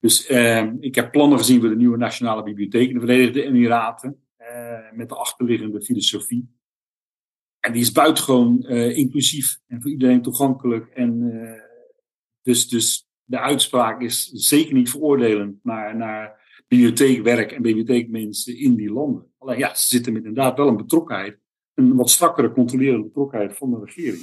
Dus ehm, ik heb plannen gezien voor de nieuwe Nationale Bibliotheek in de Verenigde Emiraten. met de achterliggende filosofie. En die is buitengewoon inclusief en voor iedereen toegankelijk. En dus, dus de uitspraak is zeker niet veroordelend naar, naar bibliotheekwerk en bibliotheekmensen in die landen. Alleen ja, ze zitten met inderdaad wel een betrokkenheid, een wat strakkere controlerende betrokkenheid van de regering.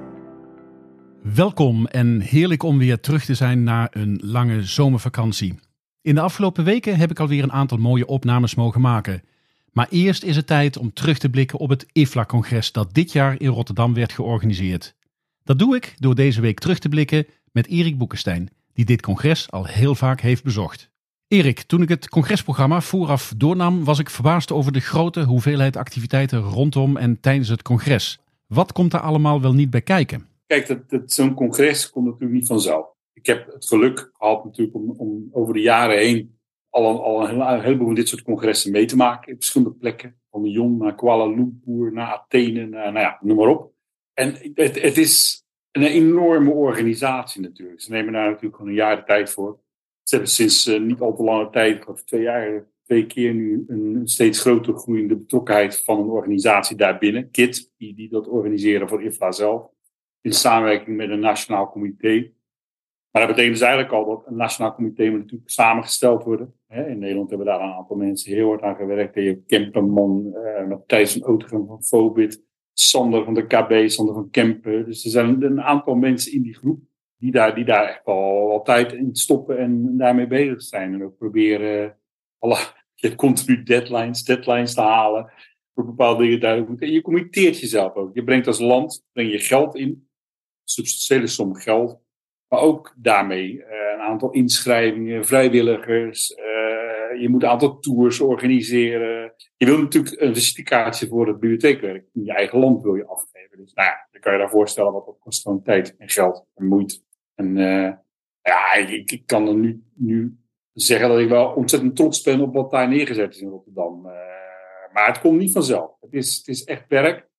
Welkom en heerlijk om weer terug te zijn na een lange zomervakantie. In de afgelopen weken heb ik alweer een aantal mooie opnames mogen maken. Maar eerst is het tijd om terug te blikken op het IFLA-congres dat dit jaar in Rotterdam werd georganiseerd. Dat doe ik door deze week terug te blikken met Erik Boekenstein, die dit congres al heel vaak heeft bezocht. Erik, toen ik het congresprogramma vooraf doornam, was ik verbaasd over de grote hoeveelheid activiteiten rondom en tijdens het congres. Wat komt daar allemaal wel niet bij kijken? Kijk, dat, zo'n congres komt natuurlijk niet vanzelf. Ik heb het geluk gehad natuurlijk om, om over de jaren heen al, al een, heleboel van dit soort congressen mee te maken. Op verschillende plekken. Van Lyon naar Kuala Lumpur, naar Athene, nou ja, noem maar op. En het, het is een enorme organisatie natuurlijk. Ze nemen daar natuurlijk al een jaar de tijd voor. Ze hebben sinds uh, niet al te lange tijd, of twee jaar, twee keer nu een steeds groter groeiende betrokkenheid van een organisatie daarbinnen. KIT, die, die dat organiseren voor IFLA zelf in samenwerking met een nationaal comité. Maar dat betekent dus eigenlijk al dat een nationaal comité moet natuurlijk samengesteld worden. In Nederland hebben daar een aantal mensen heel hard aan gewerkt. Je hebt Kemperman, uh, Matthijs van Otegem van Fobit, Sander van de KB, Sander van Kempen. Dus er zijn een aantal mensen in die groep die daar, die daar echt al, tijd in stoppen en daarmee bezig zijn. En ook proberen alle, je hebt continu deadlines, deadlines te halen. Voor bepaalde dingen duidelijk. En je committeert jezelf ook. Je brengt als land breng je geld in substantiële som geld. Maar ook daarmee uh, een aantal inschrijvingen, vrijwilligers. Uh, je moet een aantal tours organiseren. Je wil natuurlijk een visitekaartje voor het bibliotheekwerk in je eigen land wil je afgeven. Dus nou ja, dan kan je daar voorstellen wat dat kost van tijd en geld en moeite. En uh, ja, ik, ik, kan er nu, nu zeggen dat ik wel ontzettend trots ben op wat daar neergezet is in Rotterdam. maar het komt niet vanzelf. Het is, het is echt werk.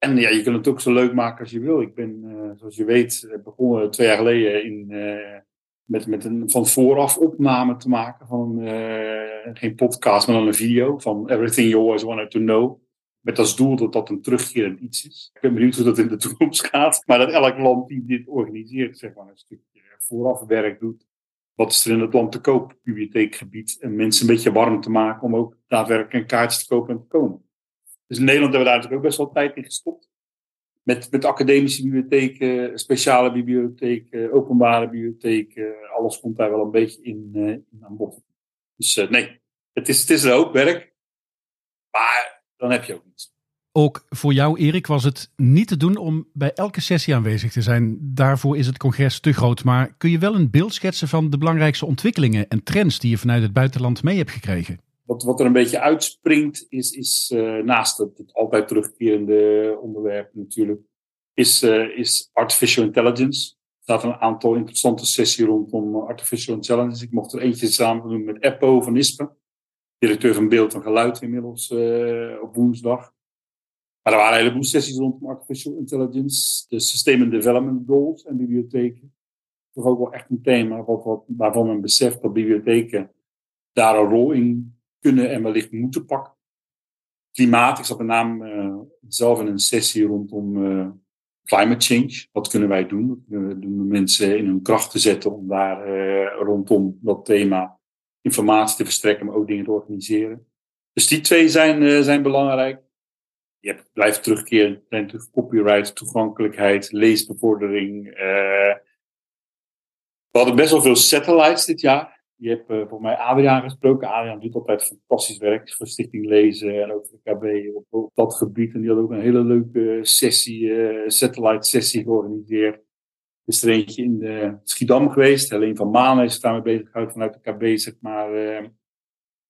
En ja, je kunt het ook zo leuk maken als je wil. Ik ben, uh, zoals je weet, eh, begonnen twee jaar geleden in, uh, met, met een van vooraf opname te maken van geen podcast, maar dan een video van Everything You Always Wanted to Know. Met als doel dat dat een terugkerend iets is. Ik ben benieuwd hoe dat in de toekomst gaat. Maar dat elk land die dit organiseert, zeg maar, een stukje vooraf werk doet. Wat is er in het land te koop, bibliotheekgebied. En mensen een beetje warm te maken om ook daadwerkelijk een kaartje te kopen en te komen. Dus in Nederland hebben we daar natuurlijk ook best wel tijd in gestopt. Met, met academische bibliotheken, speciale bibliotheken, openbare bibliotheken. Alles komt daar wel een beetje in, uh, in aan bod. Dus uh, nee, het is, het is een hoop werk. Maar dan heb je ook niets. Ook voor jou, Erik, was het niet te doen om bij elke sessie aanwezig te zijn. Daarvoor is het congres te groot. Maar kun je wel een beeld schetsen van de belangrijkste ontwikkelingen en trends die je vanuit het buitenland mee hebt gekregen? Wat, wat er een beetje uitspringt, is, is uh, naast het, altijd terugkerende onderwerp natuurlijk, is, uh, is artificial intelligence. Er staat een aantal interessante sessies rondom artificial intelligence. Ik mocht er eentje samen doen met Eppo van ISPE, directeur van beeld en geluid inmiddels uh, op woensdag. Maar er waren een heleboel sessies rondom artificial intelligence, de System Development Goals en bibliotheken. Toch ook wel echt een thema waarvan men beseft dat bibliotheken daar een rol in kunnen en wellicht moeten pakken. Klimaat, ik zat met name uh, zelf in een sessie rondom uh, climate change. Wat kunnen wij doen? Wat kunnen we doen om mensen in hun kracht te zetten om daar uh, rondom dat thema informatie te verstrekken, maar ook dingen te organiseren. Dus die twee zijn, zijn belangrijk. Je hebt, blijft terugkeren, zijn copyright, toegankelijkheid, leesbevordering. we hadden best wel veel satellites dit jaar. Je hebt uh, voor mij Adriaan gesproken. Adriaan doet altijd fantastisch werk voor Stichting Lezen en ook voor de KB op, dat gebied. En die had ook een hele leuke sessie, uh, satellite sessie georganiseerd. Er is er eentje in de Schiedam geweest. Helene van Maan is daarmee bezig gehouden vanuit de KB, zeg maar.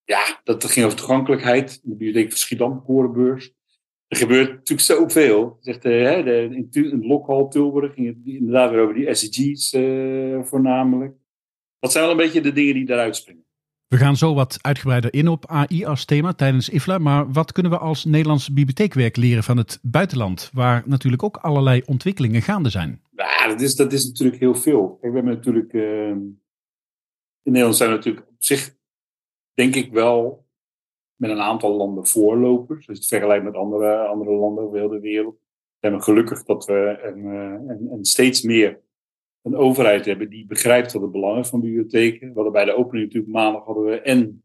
Ja, dat ging over toegankelijkheid. In de bibliotheek van Schiedam, Korenbeurs. Er gebeurt natuurlijk zoveel. Zegt, de, in, in Lokhal, Tilburg ging het inderdaad weer over die SDG's voornamelijk. Dat zijn wel een beetje de dingen die daaruit springen. We gaan zo wat uitgebreider in op AI als thema tijdens IFLA. Maar wat kunnen we als Nederlandse bibliotheekwerk leren van het buitenland? Waar natuurlijk ook allerlei ontwikkelingen gaande zijn. Ja, dat is, dat is natuurlijk heel veel. we hebben natuurlijk. Uh, in Nederland zijn we natuurlijk op zich, denk ik wel, met een aantal landen voorlopers. Je het vergelijkt met andere, andere landen over heel de wereld. We hebben gelukkig dat we een, een, een steeds meer een overheid hebben die begrijpt wat de belangen van bibliotheken. We hadden bij de opening natuurlijk maandag hadden we en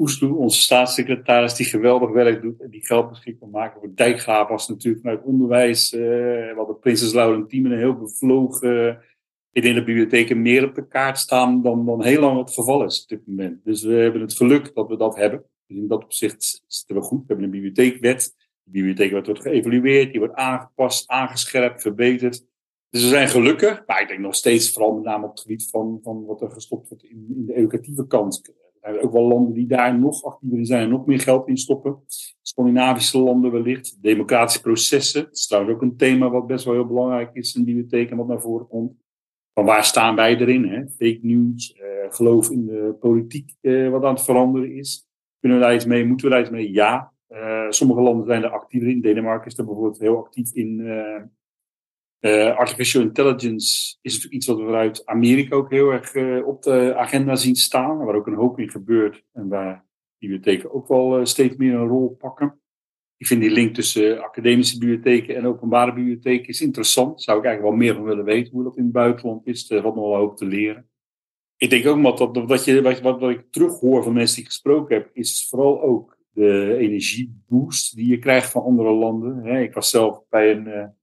Oesloe, onze staatssecretaris, die geweldig werk doet en die geld beschikbaar maken voor dijkgraaf was natuurlijk vanuit onderwijs. Uh, we hadden Prinses Laurentien een heel bevlogen. Uh, ik denk dat bibliotheken meer op de kaart staan dan, dan heel lang het geval is op dit moment. Dus we hebben het geluk dat we dat hebben. Dus in dat opzicht zitten we goed. We hebben een bibliotheekwet. De bibliotheekwet wordt geëvalueerd, die wordt aangepast, aangescherpt, verbeterd. Dus we zijn gelukkig, maar ik denk nog steeds, vooral met name op het gebied van, van wat er gestopt wordt in, in de educatieve kant. Er zijn ook wel landen die daar nog actiever in zijn en nog meer geld in stoppen. Scandinavische landen wellicht. Democratische processen. Dat is trouwens ook een thema wat best wel heel belangrijk is in bibliotheken wat naar voren komt. Van waar staan wij erin? Hè? Fake news, uh, geloof in de politiek uh, wat aan het veranderen is. Kunnen we daar iets mee? Moeten we daar iets mee? Ja. Uh, sommige landen zijn er actiever in. Denemarken is er bijvoorbeeld heel actief in uh, artificial intelligence is natuurlijk iets wat we vanuit Amerika ook heel erg uh, op de agenda zien staan. Waar ook een hoop in gebeurt. En waar bibliotheken ook wel uh, steeds meer een rol pakken. Ik vind die link tussen academische bibliotheken en openbare bibliotheken is interessant. Zou ik eigenlijk wel meer van willen weten hoe dat in het buitenland is. Er valt nog wel hoop te leren. Ik denk ook dat, dat, dat je, wat, wat, wat ik terughoor van mensen die ik gesproken heb, is vooral ook de energieboost die je krijgt van andere landen. ik was zelf bij een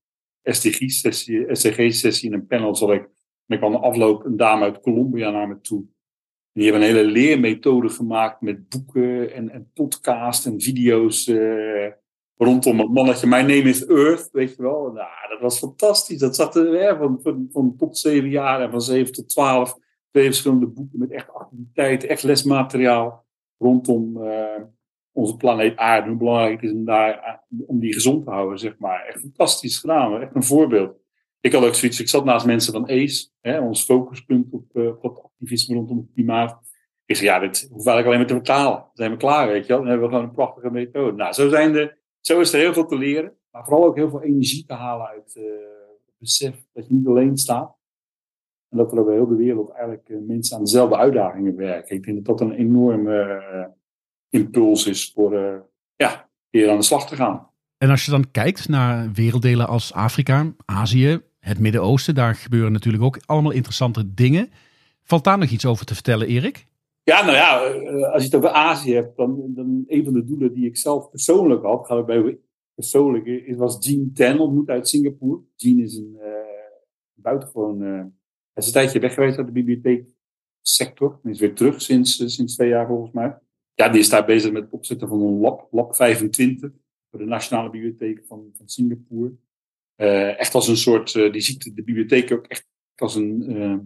SDG-sessie, SDG-sessie in een panel zat ik. En ik kwam de afloop een dame uit Colombia naar me toe. Die hebben een hele leermethode gemaakt met boeken en, en podcasts en video's uh, rondom het mannetje. My name is Earth, weet je wel. Nou, dat was fantastisch. Dat zat er van, van, van tot zeven jaar en van zeven tot twaalf. Twee verschillende boeken met echt activiteiten, echt lesmateriaal rondom uh, onze planeet aarde, hoe belangrijk het is om, daar, om die gezond te houden, zeg maar. Echt fantastisch gedaan, echt een voorbeeld. Ik had ook zoiets, ik zat naast mensen van ACE, hè, ons focuspunt op, uh, activisme rondom het klimaat. Ik zei, ja, dit hoef ik alleen maar te vertalen. Dan zijn we klaar, weet je wel. Dan hebben we gewoon een prachtige methode. Nou, zo, zijn de, zo is er heel veel te leren. Maar vooral ook heel veel energie te halen uit uh, het besef dat je niet alleen staat. En dat er over heel de wereld eigenlijk uh, mensen aan dezelfde uitdagingen werken. Ik denk dat dat een enorme impuls is voor uh, ja, weer aan de slag te gaan. En als je dan kijkt naar werelddelen als Afrika, Azië, het Midden-Oosten, daar gebeuren natuurlijk ook allemaal interessante dingen. Valt daar nog iets over te vertellen, Erik? Ja, nou ja, eh, als je het over Azië hebt, dan, dan een van de doelen die ik zelf persoonlijk had, gaat het bij persoonlijk, is, was Jean Ten ontmoet uit Singapore. Jean is een uh, buitengewoon, uh, hij is een tijdje weg geweest uit de bibliotheeksector. Hij is weer terug sinds, sinds twee jaar volgens mij ja, die is daar bezig met het opzetten van een lab, lab 25, voor de Nationale Bibliotheek van, van Singapore. Uh, echt als een soort, uh, die ziet de bibliotheek ook echt als een, uh,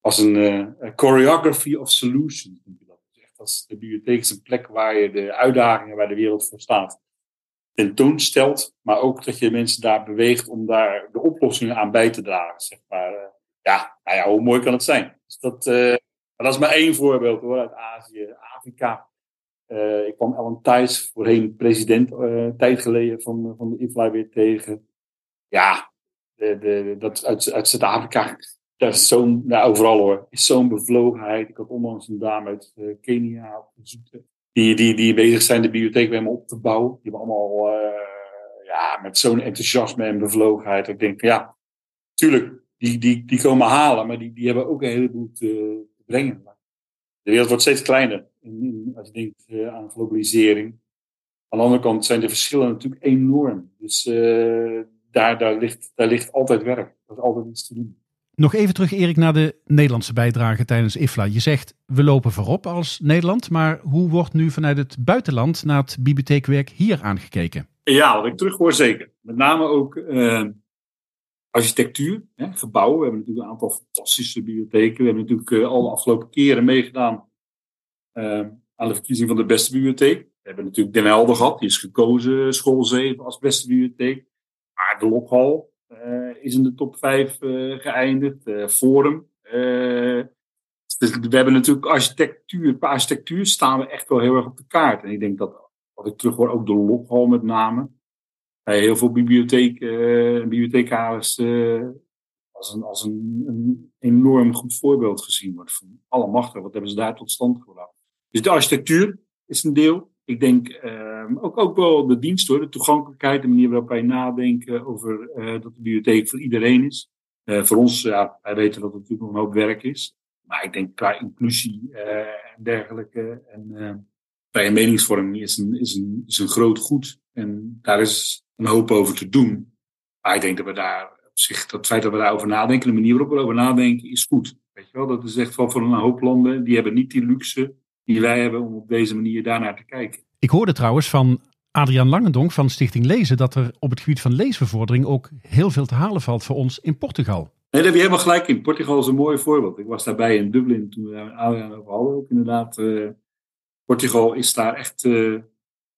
als een choreography of solutions. Dus echt als de bibliotheek is een plek waar je de uitdagingen waar de wereld voor staat tentoonstelt, maar ook dat je mensen daar beweegt om daar de oplossingen aan bij te dragen. Zeg maar. ja, nou ja, hoe mooi kan het zijn? Dus dat, dat is maar één voorbeeld hoor, uit Azië, Afrika. Uh, ik kwam Ellen Thijs, voorheen president, uh, tijd geleden van, van de IFLA weer tegen. Ja, de, de, dat uit, uit Zuid-Afrika, dat is zo'n, nou, overal hoor, is zo'n bevlogenheid. Ik had onlangs een dame uit Kenia die, die, die bezig zijn de bibliotheek bij me op te bouwen. Die hebben allemaal ja, met zo'n enthousiasme en bevlogenheid. Ik denk, ja, tuurlijk, die, die, die komen halen, maar die, die hebben ook een heleboel te brengen. De wereld wordt steeds kleiner als je denkt uh, aan globalisering. Aan de andere kant zijn de verschillen natuurlijk enorm. Dus uh, daar, daar, ligt, daar ligt altijd werk. Er is altijd iets te doen. Nog even terug, Erik, naar de Nederlandse bijdrage tijdens IFLA. Je zegt, we lopen voorop als Nederland. Maar hoe wordt nu vanuit het buitenland naar het bibliotheekwerk hier aangekeken? Ja, wat ik terug hoor zeker. Met name ook uh, architectuur, hè, gebouwen. We hebben natuurlijk een aantal fantastische bibliotheken. We hebben natuurlijk uh, al de afgelopen keren meegedaan Ehm, aan de verkiezing van de beste bibliotheek. We hebben natuurlijk Den Helder gehad, die is gekozen school 7 als beste bibliotheek. Maar de Lokhal is in de top 5 geëindigd. Forum. Dus we hebben natuurlijk architectuur. Qua architectuur staan we echt wel heel erg op de kaart. En ik denk dat, wat ik terug hoor, ook de Lokhal met name. Heel veel bibliotheek, bibliothecaris als, een, als een, een, enorm goed voorbeeld gezien wordt. Van alle machten, wat hebben ze daar tot stand gebracht. Dus de architectuur is een deel. Ik denk uh, ook, ook wel de dienst hoor, de toegankelijkheid, de manier waarop wij nadenken over uh, dat de bibliotheek voor iedereen is. Voor ons, ja, wij weten dat het natuurlijk nog een hoop werk is. Maar ik denk qua inclusie en dergelijke en vrije meningsvorming is een, is, een, is een groot goed. En daar is een hoop over te doen. Maar ik denk dat we daar zich, dat feit dat we daarover nadenken, de manier waarop we erover nadenken, is goed. Weet je wel, dat is echt wel voor een hoop landen, die hebben niet die luxe die wij hebben om op deze manier daarnaar te kijken. Ik hoorde trouwens van Adriaan Langendonk van Stichting Lezen dat er op het gebied van leesbevordering ook heel veel te halen valt voor ons in Portugal. Nee, daar heb je helemaal gelijk in. Portugal is een mooi voorbeeld. Ik was daarbij in Dublin toen we daar Adriaan over hadden. Ook inderdaad, uh, Portugal is daar echt uh,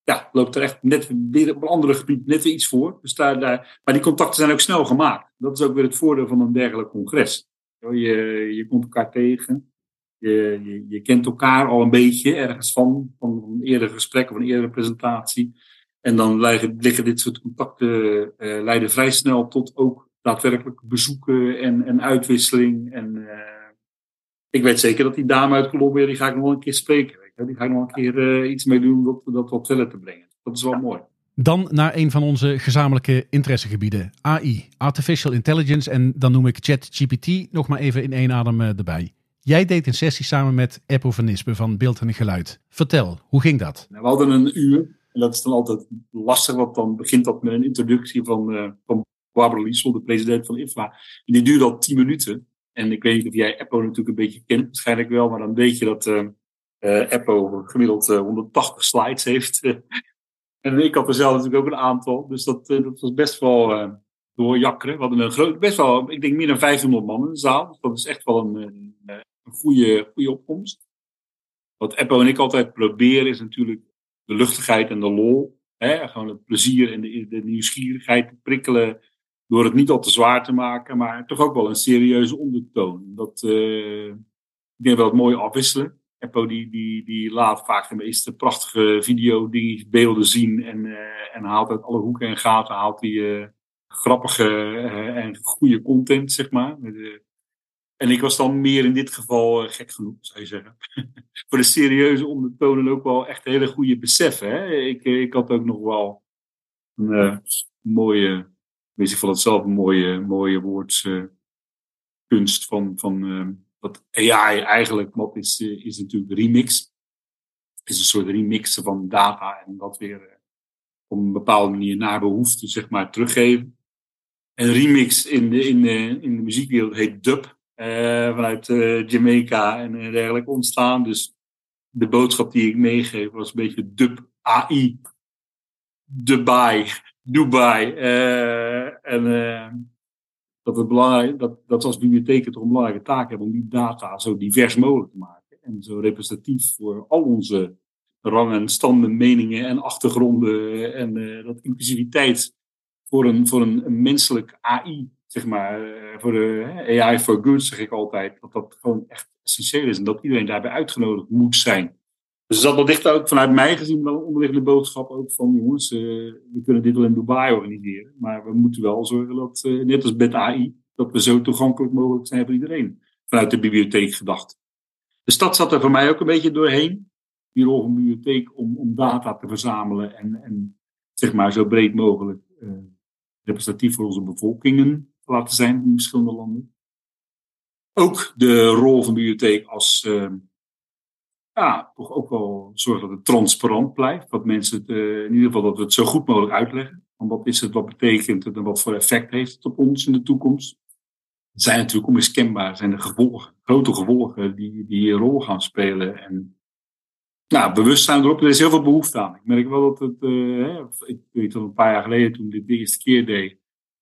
ja, loopt er echt net weer op een andere gebied net weer iets voor. Dus daar, daar, maar die contacten zijn ook snel gemaakt. Dat is ook weer het voordeel van een dergelijk congres. Je, je komt elkaar tegen. Je, je, kent elkaar al een beetje ergens van, van een eerder gesprek of een eerdere presentatie. En dan liggen, dit soort contacten uh, leiden vrij snel tot ook daadwerkelijk bezoeken en, en uitwisseling. En uh, ik weet zeker dat die dame uit Colombia, die ga ik nog een keer spreken. Die ga ik nog een keer uh, iets mee doen om dat, wat verder te brengen. Dat is wel mooi. Dan naar een van onze gezamenlijke interessegebieden. AI, Artificial Intelligence. En dan noem ik ChatGPT nog maar even in één adem uh, erbij. Jij deed een sessie samen met Eppo van Nispen van Beeld en Geluid. Vertel, hoe ging dat? Nou, we hadden een uur. En dat is dan altijd lastig, want dan begint dat met een introductie van, uh, van Barbara Liesel, de president van IFA. En die duurde al tien minuten. En ik weet niet of jij Eppo natuurlijk een beetje kent, waarschijnlijk wel, maar dan weet je dat uh, Apple gemiddeld 180 eh, slides heeft. en ik had er zelf natuurlijk ook een aantal. Dus dat, eh, was best wel doorjakkeren. We hadden een groot, best wel, ik denk meer dan 500 man in de zaal. Dus dat is echt wel een, een, goede, goede opkomst. Wat Apple en ik altijd proberen is natuurlijk de luchtigheid en de lol. Hè? Gewoon het plezier en de, de nieuwsgierigheid te prikkelen door het niet al te zwaar te maken, maar toch ook wel een serieuze ondertoon. Dat, uh, ik denk wel het mooi afwisselen. Eppo die, die, die laat vaak de meeste prachtige video beelden zien en, uh, en haalt uit alle hoeken en gaten haalt die uh, grappige uh, en goede content, zeg maar. en ik was dan meer in dit geval gek genoeg, zou je zeggen. Voor de serieuze ondertonen ook wel echt hele goede beseffen. Hè? Ik, ik had ook nog wel een mooie, weet ik van het zelf, een mooie, mooie woordskunst van, van wat AI eigenlijk wat is, eh, is natuurlijk remix. Is een soort remixen van data en dat weer eh, op een bepaalde manier naar behoefte zeg maar teruggeven. En remix in de, in in de muziekwereld heet dub. Uh, vanuit Jamaica en dergelijke ontstaan. Dus de boodschap die ik meegeef was een beetje dub AI. Dubai. Dubai. Uh, en dat, het belangrijk, dat, dat we als bibliotheken toch een belangrijke taak hebben om die data zo divers mogelijk te maken. En zo representatief voor al onze rangen, standen, meningen en achtergronden. En uh, dat inclusiviteit voor een, voor een, menselijk AI, zeg maar, uh, voor de AI for good, zeg ik altijd, dat dat gewoon echt essentieel is en dat iedereen daarbij uitgenodigd moet zijn. Dus dat ligt ook vanuit mij gezien wel een onderliggende boodschap ook van jongens, uh, we kunnen dit wel in Dubai organiseren, maar we moeten wel zorgen dat, uh, net als met AI, dat we zo toegankelijk mogelijk zijn voor iedereen. Vanuit de bibliotheek gedacht. De stad zat er voor mij ook een beetje doorheen. Die rol van bibliotheek om, om data te verzamelen en, en zeg maar zo breed mogelijk uh, representatief voor onze bevolkingen te laten zijn in verschillende landen. Ook de rol van bibliotheek als ja, toch ook wel zorgen dat het transparant blijft. Dat mensen het, uh, in ieder geval dat we het zo goed mogelijk uitleggen. Van wat is het, wat betekent het en wat voor effect heeft het op ons in de toekomst. Het zijn natuurlijk onmiskenbaar, zijn de gevolgen, grote gevolgen die, die een rol gaan spelen. En nou, bewustzijn erop, er is heel veel behoefte aan. Ik merk wel dat het, uh, ik weet al een paar jaar geleden toen ik dit de eerste keer deed,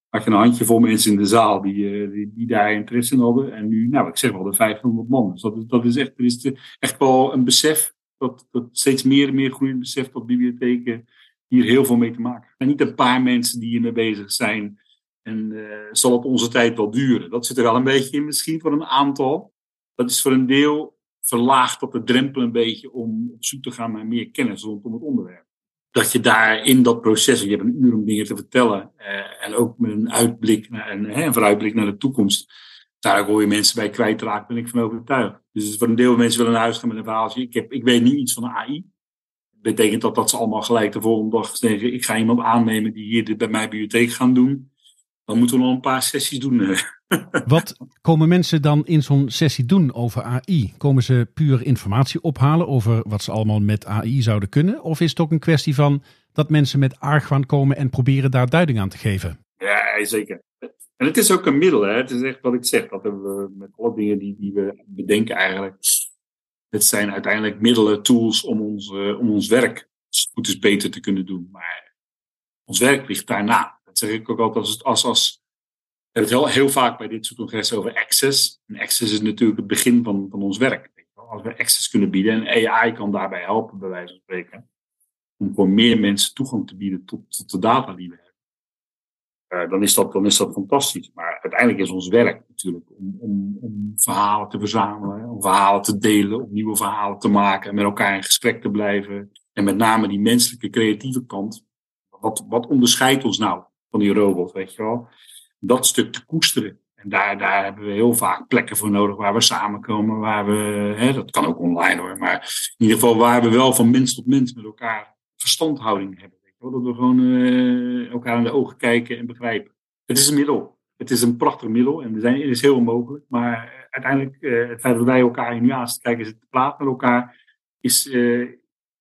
had je een handjevol mensen in de zaal die, uh, die, die, daar interesse in hadden. En nu, nou, ik zeg wel, de 500 man. Dus dat is, dat is echt, er echt wel een besef dat, dat steeds meer en meer groeiend beseft dat bibliotheken hier heel veel mee te maken. En niet een paar mensen die hiermee bezig zijn. En uh, zal op onze tijd wel duren. Dat zit er wel een beetje in misschien voor een aantal. Dat is voor een deel verlaagd op de drempel een beetje om op zoek te gaan naar meer kennis rondom het onderwerp. Dat je daar in dat proces, je hebt een uur om dingen te vertellen, uh, en ook met een uitblik naar, hè, een vooruitblik naar de toekomst, daar hoor je mensen bij kwijtraken, ben ik van overtuigd. Dus voor een deel van mensen willen naar huis gaan met een verhaaltje. Ik, ik weet nu iets van de AI. Betekent dat dat ze allemaal gelijk de volgende dag zeggen, ik ga iemand aannemen die hier dit bij mijn bibliotheek gaan doen. Dan moeten we nog een paar sessies doen. Eh. Wat komen mensen dan in zo'n sessie doen over AI? Komen ze puur informatie ophalen over wat ze allemaal met AI zouden kunnen? Of is het ook een kwestie van dat mensen met argwaan komen en proberen daar duiding aan te geven? Ja, zeker. En het is ook een middel, hè? het is echt wat ik zeg. Dat we met alle dingen die, die we bedenken eigenlijk. Het zijn uiteindelijk middelen, tools om ons, uh, om ons werk goed is beter te kunnen doen. Maar ons werk ligt daarna. Zeg ik ook altijd als, als, als we hebben het heel, heel vaak bij dit soort congressen over access. En access is natuurlijk het begin van, van ons werk. Als we access kunnen bieden en AI kan daarbij helpen, bij wijze van spreken, om voor meer mensen toegang te bieden tot, tot de data die we hebben. Uh, dan, is dat, dan is dat fantastisch. Maar uiteindelijk is ons werk natuurlijk om, om, om verhalen te verzamelen, om verhalen te delen, om nieuwe verhalen te maken, en met elkaar in gesprek te blijven. En met name die menselijke creatieve kant. Wat, wat onderscheidt ons nou van die robot, weet je wel? Dat stuk te koesteren. En daar, daar hebben we heel vaak plekken voor nodig waar we samenkomen, waar we, hè, dat kan ook online hoor, maar in ieder geval waar we wel van mens tot mens met elkaar verstandhouding hebben. Dat we gewoon uh, elkaar in de ogen kijken en begrijpen. Het is een middel. Het is een prachtig middel en er, zijn, er is heel onmogelijk. Maar uiteindelijk, uh, het feit dat wij elkaar hier nu aan te kijken zitten te praten met elkaar, is, uh,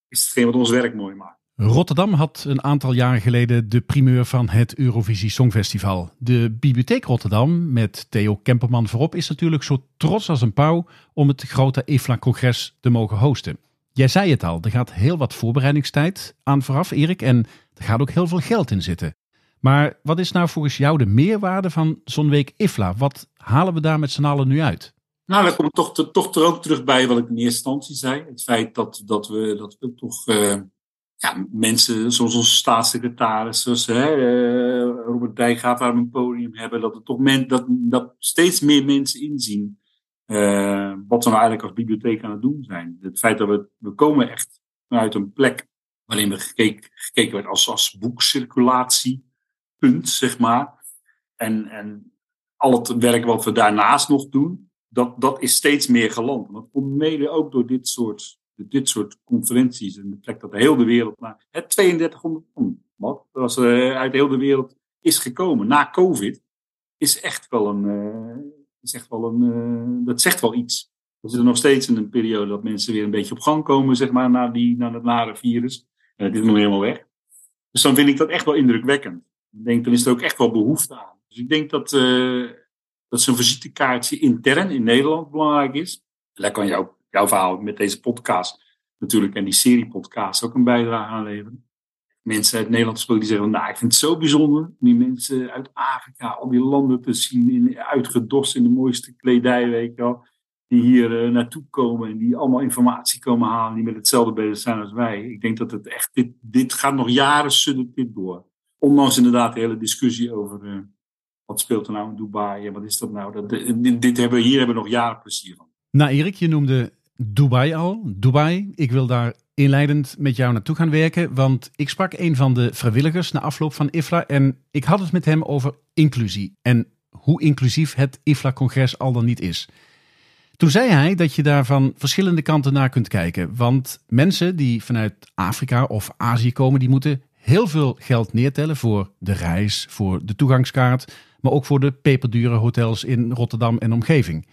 is hetgeen wat ons werk mooi maakt. Rotterdam had een aantal jaren geleden de primeur van het Eurovisie Songfestival. De Bibliotheek Rotterdam, met Theo Kemperman voorop, is natuurlijk zo trots als een pauw om het grote IFLA-congres te mogen hosten. Jij zei het al, er gaat heel wat voorbereidingstijd aan vooraf, Erik, en er gaat ook heel veel geld in zitten. Maar wat is nou volgens jou de meerwaarde van zo'n week IFLA? Wat halen we daar met z'n allen nu uit? Nou, dan kom ik toch, toch er ook terug bij wat ik in eerste instantie zei. Het feit dat, dat, we, dat we toch uh, ja, mensen zoals onze staatssecretaris, hè, uh, Robert Dijk gaat daar een podium hebben. Dat, er toch men, dat, dat steeds meer mensen inzien uh, wat we nou eigenlijk als bibliotheek aan het doen zijn. Het feit dat we, we komen echt vanuit een plek waarin we gekeken, gekeken als, als boekcirculatiepunt, zeg maar. En, en al het werk wat we daarnaast nog doen, dat, dat is steeds meer geland. Dat komt mede ook door dit soort, dit soort conferenties en de plek dat de hele wereld naar het 3200 ton, wat was uh, uit heel de wereld is gekomen na COVID, is echt wel een, uh, is echt wel een, uh, dat zegt wel iets. We zitten nog steeds in een periode dat mensen weer een beetje op gang komen, zeg maar, na, die, na het nare virus. En het is nog helemaal weg. Dus dan vind ik dat echt wel indrukwekkend. Ik denk, dan is er ook echt wel behoefte aan. Dus ik denk dat, dat zo'n visitekaartje intern in Nederland belangrijk is. En daar kan jou, jouw verhaal met deze podcast natuurlijk en die serie podcast ook een bijdrage aan leveren mensen uit Nederland gesproken die zeggen: Nou, ik vind het zo bijzonder die mensen uit Afrika, al die landen te zien, in, uitgedost in de mooiste kledij, weet je wel. Die hier uh, naartoe komen en die allemaal informatie komen halen, die met hetzelfde bezig zijn als wij. Ik denk dat het echt, dit, dit gaat nog jaren suddert dit door. Ondanks inderdaad de hele discussie over uh, wat speelt er nou in Dubai en wat is dat nou. Dat, dit, dit hebben, hier hebben we nog jaren plezier van. Nou, Erik, je noemde Dubai al. Dubai, ik wil daar inleidend met jou naartoe gaan werken. Want ik sprak een van de vrijwilligers na afloop van IFLA. En ik had het met hem over inclusie. En hoe inclusief het IFLA-congres al dan niet is. Toen zei hij dat je daar van verschillende kanten naar kunt kijken. Want mensen die vanuit Afrika of Azië komen, die moeten heel veel geld neertellen voor de reis, voor de toegangskaart, maar ook voor de peperdure hotels in Rotterdam en omgeving.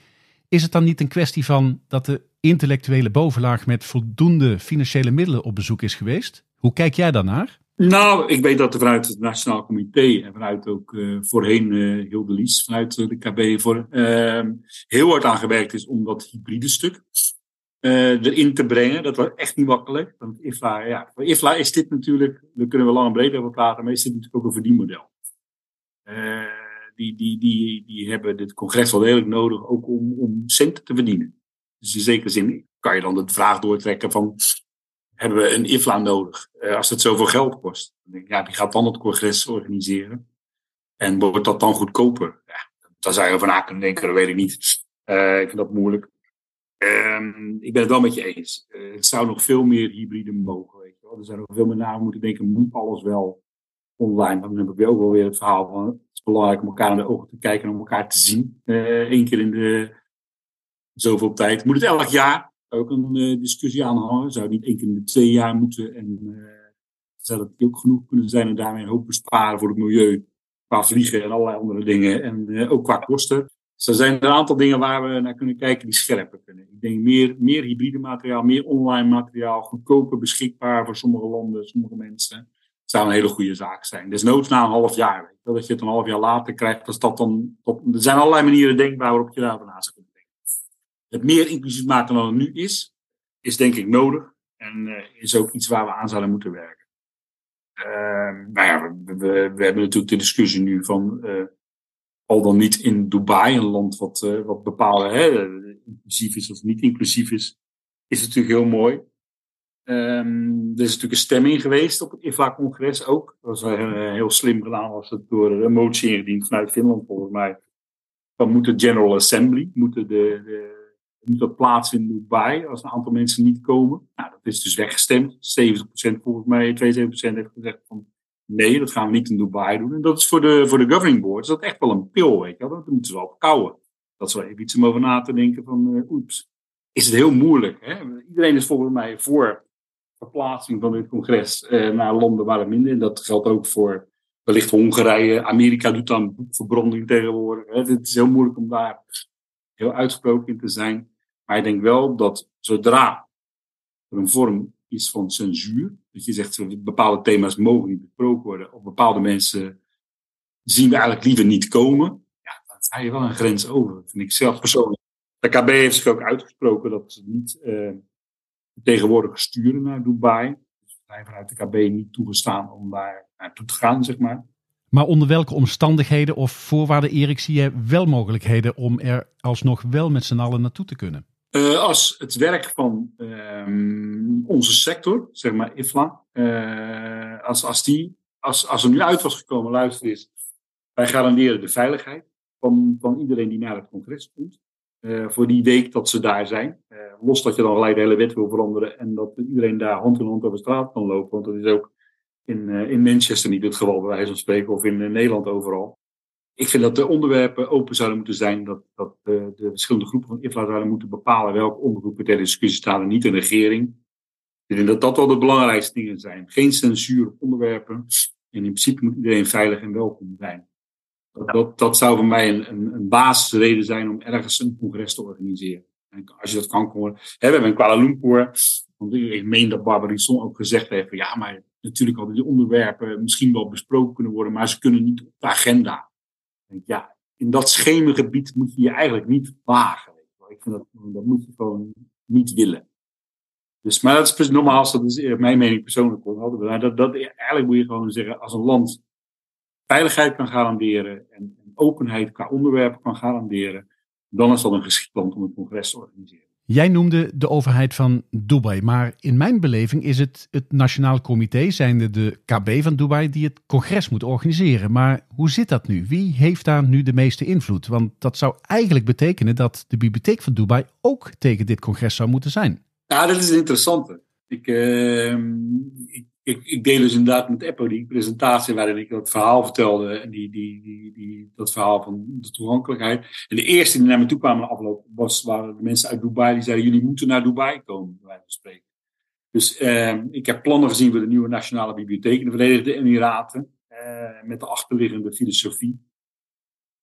Is het dan niet een kwestie van dat de intellectuele bovenlaag met voldoende financiële middelen op bezoek is geweest? Hoe kijk jij daarnaar? Nou, ik weet dat er vanuit het Nationaal Comité en vanuit ook uh, voorheen uh, Hilde Lies, vanuit de KB, voor, uh, heel hard aan gewerkt is om dat hybride stuk erin te brengen. Dat was echt niet makkelijk. Want IFLA, ja, voor IFLA is dit natuurlijk, daar kunnen we lang en breed over praten, maar is dit natuurlijk ook een verdienmodel die, die, die, die hebben dit congres wel degelijk nodig ook om, om centen te verdienen. Dus in zekere zin kan je dan de vraag doortrekken van hebben we een IFLA nodig? als het zoveel geld kost. Dan denk ik, ja, wie gaat dan het congres organiseren? En wordt dat dan goedkoper? Ja, daar zou je over na kunnen denken, dat weet ik niet. ik vind dat moeilijk. Um, ik ben het wel met je eens. het zou nog veel meer hybride mogen. Weet je wel. Er zijn nog veel meer na moeten denken, moet alles wel online? Dan heb ik ook wel weer het verhaal van, het is belangrijk om elkaar in de ogen te kijken en om elkaar te zien. Eén keer in de zoveel tijd. Moet het elk jaar ook een uh, discussie aanhangen? Zou het niet één keer in de twee jaar moeten? En uh, zou dat ook genoeg kunnen zijn en daarmee een hoop besparen voor het milieu? Qua vliegen en allerlei andere dingen. En uh, ook qua kosten. Dus er zijn een aantal dingen waar we naar kunnen kijken die scherper kunnen. Ik denk meer, meer hybride materiaal, meer online materiaal, goedkoper beschikbaar voor sommige landen, sommige mensen. Zou een hele goede zaak zijn. Desnoods na een half jaar. Dat je het een half jaar later krijgt. Dat dan, er zijn allerlei manieren denkbaar waarop je daarover na zou het meer inclusief maken dan het nu is, is denk ik nodig. En uh, is ook iets waar we aan zouden moeten werken. Uh, nou ja, we, hebben natuurlijk de discussie nu van uh, al dan niet in Dubai, een land wat, uh, wat bepalen, hè, inclusief is of niet inclusief is, is natuurlijk heel mooi. Um, er is natuurlijk een stemming geweest op het IFA-congres ook. Dat was heel slim gedaan, was het door een motie ingediend vanuit Finland volgens mij. Dan moet de General Assembly, moeten de, de moet dat plaats in Dubai als een aantal mensen niet komen. Nou, dat is dus weggestemd. 70% volgens mij, 72% heeft gezegd van nee, dat gaan we niet in Dubai doen. En dat is voor de, voor de governing board is dat echt wel een pil, weet je wel. Dat moeten ze wel kouwen. Dat is wel even iets om over na te denken van, uh, oeps. Is het heel moeilijk, hè? Iedereen is volgens mij voor verplaatsing van dit congres uh, naar landen waar het minder. En dat geldt ook voor wellicht Hongarije. Amerika doet dan boekverbranding tegenwoordig. Hè? Het is heel moeilijk om daar heel uitgesproken in te zijn. Maar ik denk wel dat zodra er een vorm is van censuur, dat je zegt bepaalde thema's mogen niet besproken worden, of bepaalde mensen zien we eigenlijk liever niet komen, ja, dan ga je wel een grens over. Dat vind ik zelf persoonlijk. De KB heeft zich ook uitgesproken dat ze niet uh, tegenwoordig sturen naar Dubai. Dus zijn vanuit de KB niet toegestaan om daar naartoe te gaan, zeg maar. Maar onder welke omstandigheden of voorwaarden, Erik, zie je wel mogelijkheden om er alsnog wel met z'n allen naartoe te kunnen? Uh, als het werk van um, onze sector, zeg maar IFLA, uh, als, als, die, als, als er nu uit was gekomen, luister eens, wij garanderen de veiligheid van, van iedereen die naar het congres komt. Uh, voor die week dat ze daar zijn. los dat je dan gelijk de hele wet wil veranderen en dat iedereen daar hand in hand over straat kan lopen. Want dat is ook in, in Manchester niet het geval, bij wijze van spreken, of in Nederland overal ik vind dat de onderwerpen open zouden moeten zijn. Dat, dat de, de verschillende groepen van IFLA zouden moeten bepalen welke ondergroepen ter discussie staan en niet de regering. Ik denk dat dat wel de belangrijkste dingen zijn. Geen censuur op onderwerpen. En in principe moet iedereen veilig en welkom zijn. Dat, dat, dat zou voor mij een, een, een basisreden zijn om ergens een congres te organiseren. En als je dat kan horen. We hebben in Kuala Lumpur, want ik meen dat Barbarisson ook gezegd heeft van ja, maar natuurlijk hadden die onderwerpen misschien wel besproken kunnen worden, maar ze kunnen niet op de agenda ja, in dat schemergebied moet je je eigenlijk niet wagen. Ik vind dat, dat moet je gewoon niet willen. Dus, maar dat is nogmaals, dat is mijn mening persoonlijk. Dat, dat, dat, eigenlijk moet je gewoon zeggen, als een land veiligheid kan garanderen en, en openheid qua onderwerpen kan garanderen, dan is dat een geschikt land om een congres te organiseren. Jij noemde de overheid van Dubai, maar in mijn beleving is het het Nationaal Comité, zijnde de KB van Dubai, die het congres moet organiseren. Maar hoe zit dat nu? Wie heeft daar nu de meeste invloed? Want dat zou eigenlijk betekenen dat de bibliotheek van Dubai ook tegen dit congres zou moeten zijn. Ja, dat is een interessante. Ik, uh, ik ik, dus inderdaad met Eppo die presentatie waarin ik dat verhaal vertelde. En die, die, die, die, dat verhaal van de toegankelijkheid. En de eerste die naar me toe kwamen afloop was, waren de mensen uit Dubai die zeiden: jullie moeten naar Dubai komen, bij wijze spreken. Dus uh, ik heb plannen gezien voor de nieuwe Nationale Bibliotheek in de Verenigde Emiraten. Uh, met de achterliggende filosofie.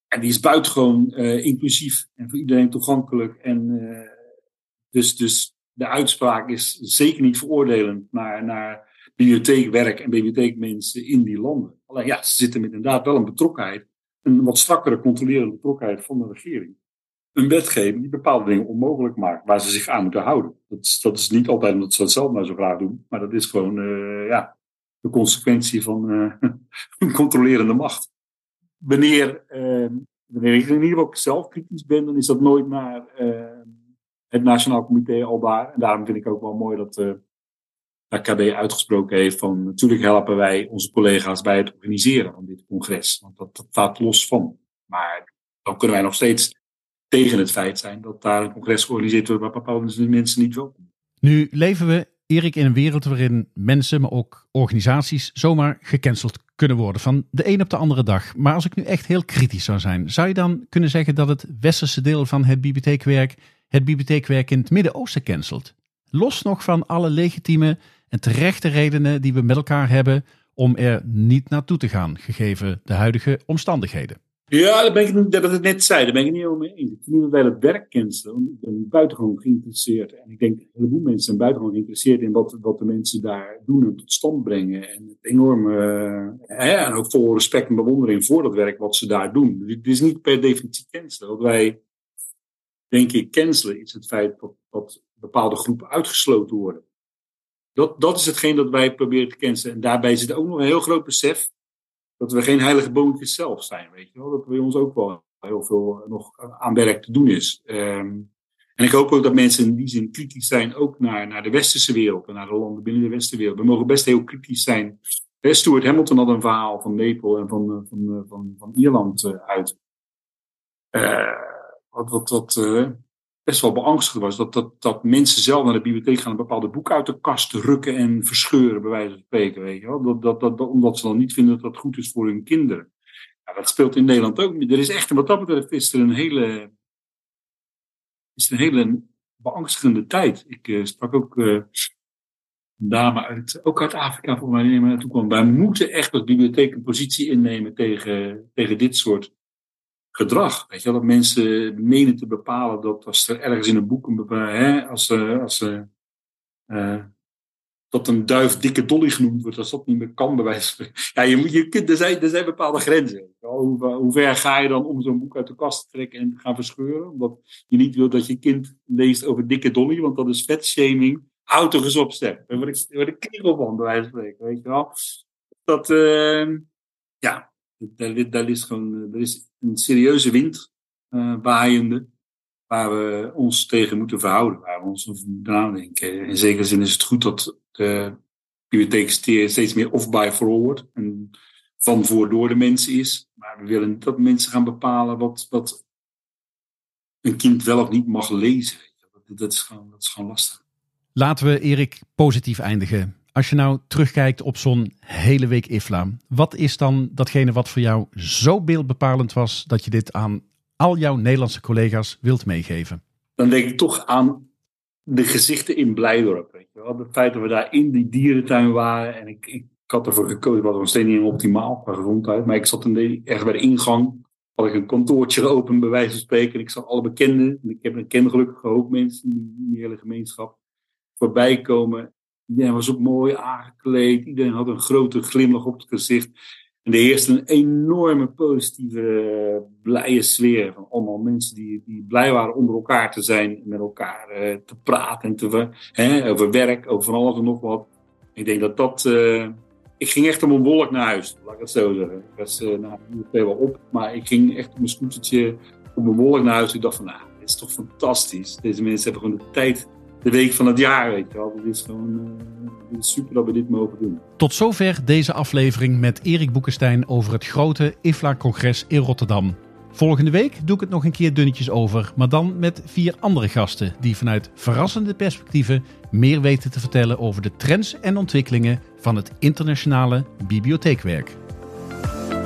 En die is buitengewoon uh, inclusief en voor iedereen toegankelijk. En uh, dus, dus de uitspraak is zeker niet veroordelend naar, naar bibliotheekwerk en bibliotheekmensen in die landen. Alleen ja, ze zitten met inderdaad wel een betrokkenheid, een wat strakkere controlerende betrokkenheid van de regering. Een wetgeving die bepaalde dingen onmogelijk maakt, waar ze zich aan moeten houden. Dat is, dat is niet altijd omdat ze het zelf maar zo graag doen, maar dat is gewoon uh, ja, de consequentie van uh, een controlerende macht. Wanneer, uh, wanneer ik in ieder geval zelf kritisch ben, dan is dat nooit naar het Nationaal Comité al daar. En daarom vind ik ook wel mooi dat KB uitgesproken heeft van natuurlijk helpen wij onze collega's bij het organiseren van dit congres. Want dat, dat staat los van. Maar dan kunnen wij nog steeds tegen het feit zijn dat daar een congres georganiseerd wordt waar bepaalde mensen niet welkom Nu leven we, Erik, in een wereld waarin mensen, maar ook organisaties zomaar gecanceld kunnen worden van de een op de andere dag. Maar als ik nu echt heel kritisch zou zijn, zou je dan kunnen zeggen dat het westerse deel van het bibliotheekwerk het bibliotheekwerk in het Midden-Oosten cancelt? Los nog van alle legitieme en terechte redenen die we met elkaar hebben om er niet naartoe te gaan, gegeven de huidige omstandigheden. Ja, dat ben ik dat het net zei, daar ben ik niet helemaal mee eens. Ik vind wel het werk cancelen. Ik ben buitengewoon geïnteresseerd. En ik denk een heleboel mensen zijn buitengewoon geïnteresseerd in wat, wat de mensen daar doen en tot stand brengen. En het enorme, uh, en ook vol respect en bewondering voor dat werk wat ze daar doen. Dus het is niet per definitie cancelen. Wat wij, denk ik, cancelen is het feit dat, bepaalde groepen uitgesloten worden. Dat, dat is hetgeen dat wij proberen te cancelen. En daarbij zit ook nog een heel groot besef dat we geen heilige boontjes zelf zijn, weet je wel. Dat bij ons ook wel heel veel nog aan werk te doen is. Um, en ik hoop ook dat mensen in die zin kritisch zijn, ook naar, naar de westerse wereld en naar de landen binnen de westerse We mogen best heel kritisch zijn. Stuart Hamilton had een verhaal van Nepal en van, eh, van, van, van, van Ierland uh, uit. Wat, wat, uh, best wel beangstigend was. Dat, dat, dat mensen zelf naar de bibliotheek gaan een bepaalde boek uit de kast rukken en verscheuren, bij wijze van spreken. Weet je wel? Dat, dat, dat, omdat ze dan niet vinden dat dat goed is voor hun kinderen. Ja, dat speelt in Nederland ook. Er is echt, wat dat betreft, is er een hele, is er een hele beangstigende tijd. Ik uh, sprak ook uh, een dame uit, ook uit Afrika, voor mij, die naar naartoe kwam. Wij moeten echt als bibliotheek een positie innemen tegen, tegen dit soort gedrag. Weet je dat mensen menen te bepalen dat als er ergens in een boek een hè, als, uh, als uh, dat een duif dikke dolly genoemd wordt, als dat niet meer kan bij wijze van Ja, je je, er, zijn, er zijn bepaalde grenzen. Hoe, ver ga je dan om zo'n boek uit de kast te trekken en te gaan verscheuren? Omdat je niet wil dat je kind leest over dikke dolly, want dat is vetshaming. Houd toch eens op. Daar word ik, word ik van, bij wijze van spreken. Weet je wel? Dat, uh, ja, daar, is gewoon, er is een serieuze wind uh, waaiende, waar we ons tegen moeten verhouden, waar we ons over moeten nadenken. In zekere zin is het goed dat de bibliotheek steeds meer off-by for wordt en van voor door de mensen is. Maar we willen niet dat mensen gaan bepalen wat, wat een kind wel of niet mag lezen. Dat, is, gewoon, dat is gewoon lastig. Laten we Erik positief eindigen. Als je nou terugkijkt op zo'n hele week IFLA, wat is dan datgene wat voor jou zo beeldbepalend was dat je dit aan al jouw Nederlandse collega's wilt meegeven? Dan denk ik toch aan de gezichten in Blijdorp. Weet je? Het feit dat we daar in die dierentuin waren en ik, ik, had ervoor gekozen, was nog steeds niet optimaal qua gezondheid, maar ik zat in echt bij de ingang, had ik een kantoortje open bij wijze van spreken en ik zag alle bekenden, ik heb een ken hoop mensen in die hele gemeenschap voorbij komen Iedereen was ook mooi aangekleed. Iedereen had een grote glimlach op het gezicht. En er heerste een enorme positieve, blije sfeer. Van allemaal mensen die, die blij waren onder elkaar te zijn. Met elkaar uh, te praten en te, over werk, over alles en nog wat. Ik denk dat dat... Uh, ik ging echt om een wolk naar huis, laat ik het zo zeggen. Ik was uh, nou, wel op, maar ik ging echt op mijn scootertje op een wolk naar huis. Ik dacht van, nou, dit is toch fantastisch. Deze mensen hebben gewoon de tijd de week van het jaar, weet je wel. Het is gewoon is super dat we dit mogen doen. Tot zover deze aflevering met Erik Boekenstein over het grote IFLA-congres in Rotterdam. Volgende week doe ik het nog een keer dunnetjes over, maar dan met vier andere gasten die vanuit verrassende perspectieven meer weten te vertellen over de trends en ontwikkelingen van het internationale bibliotheekwerk.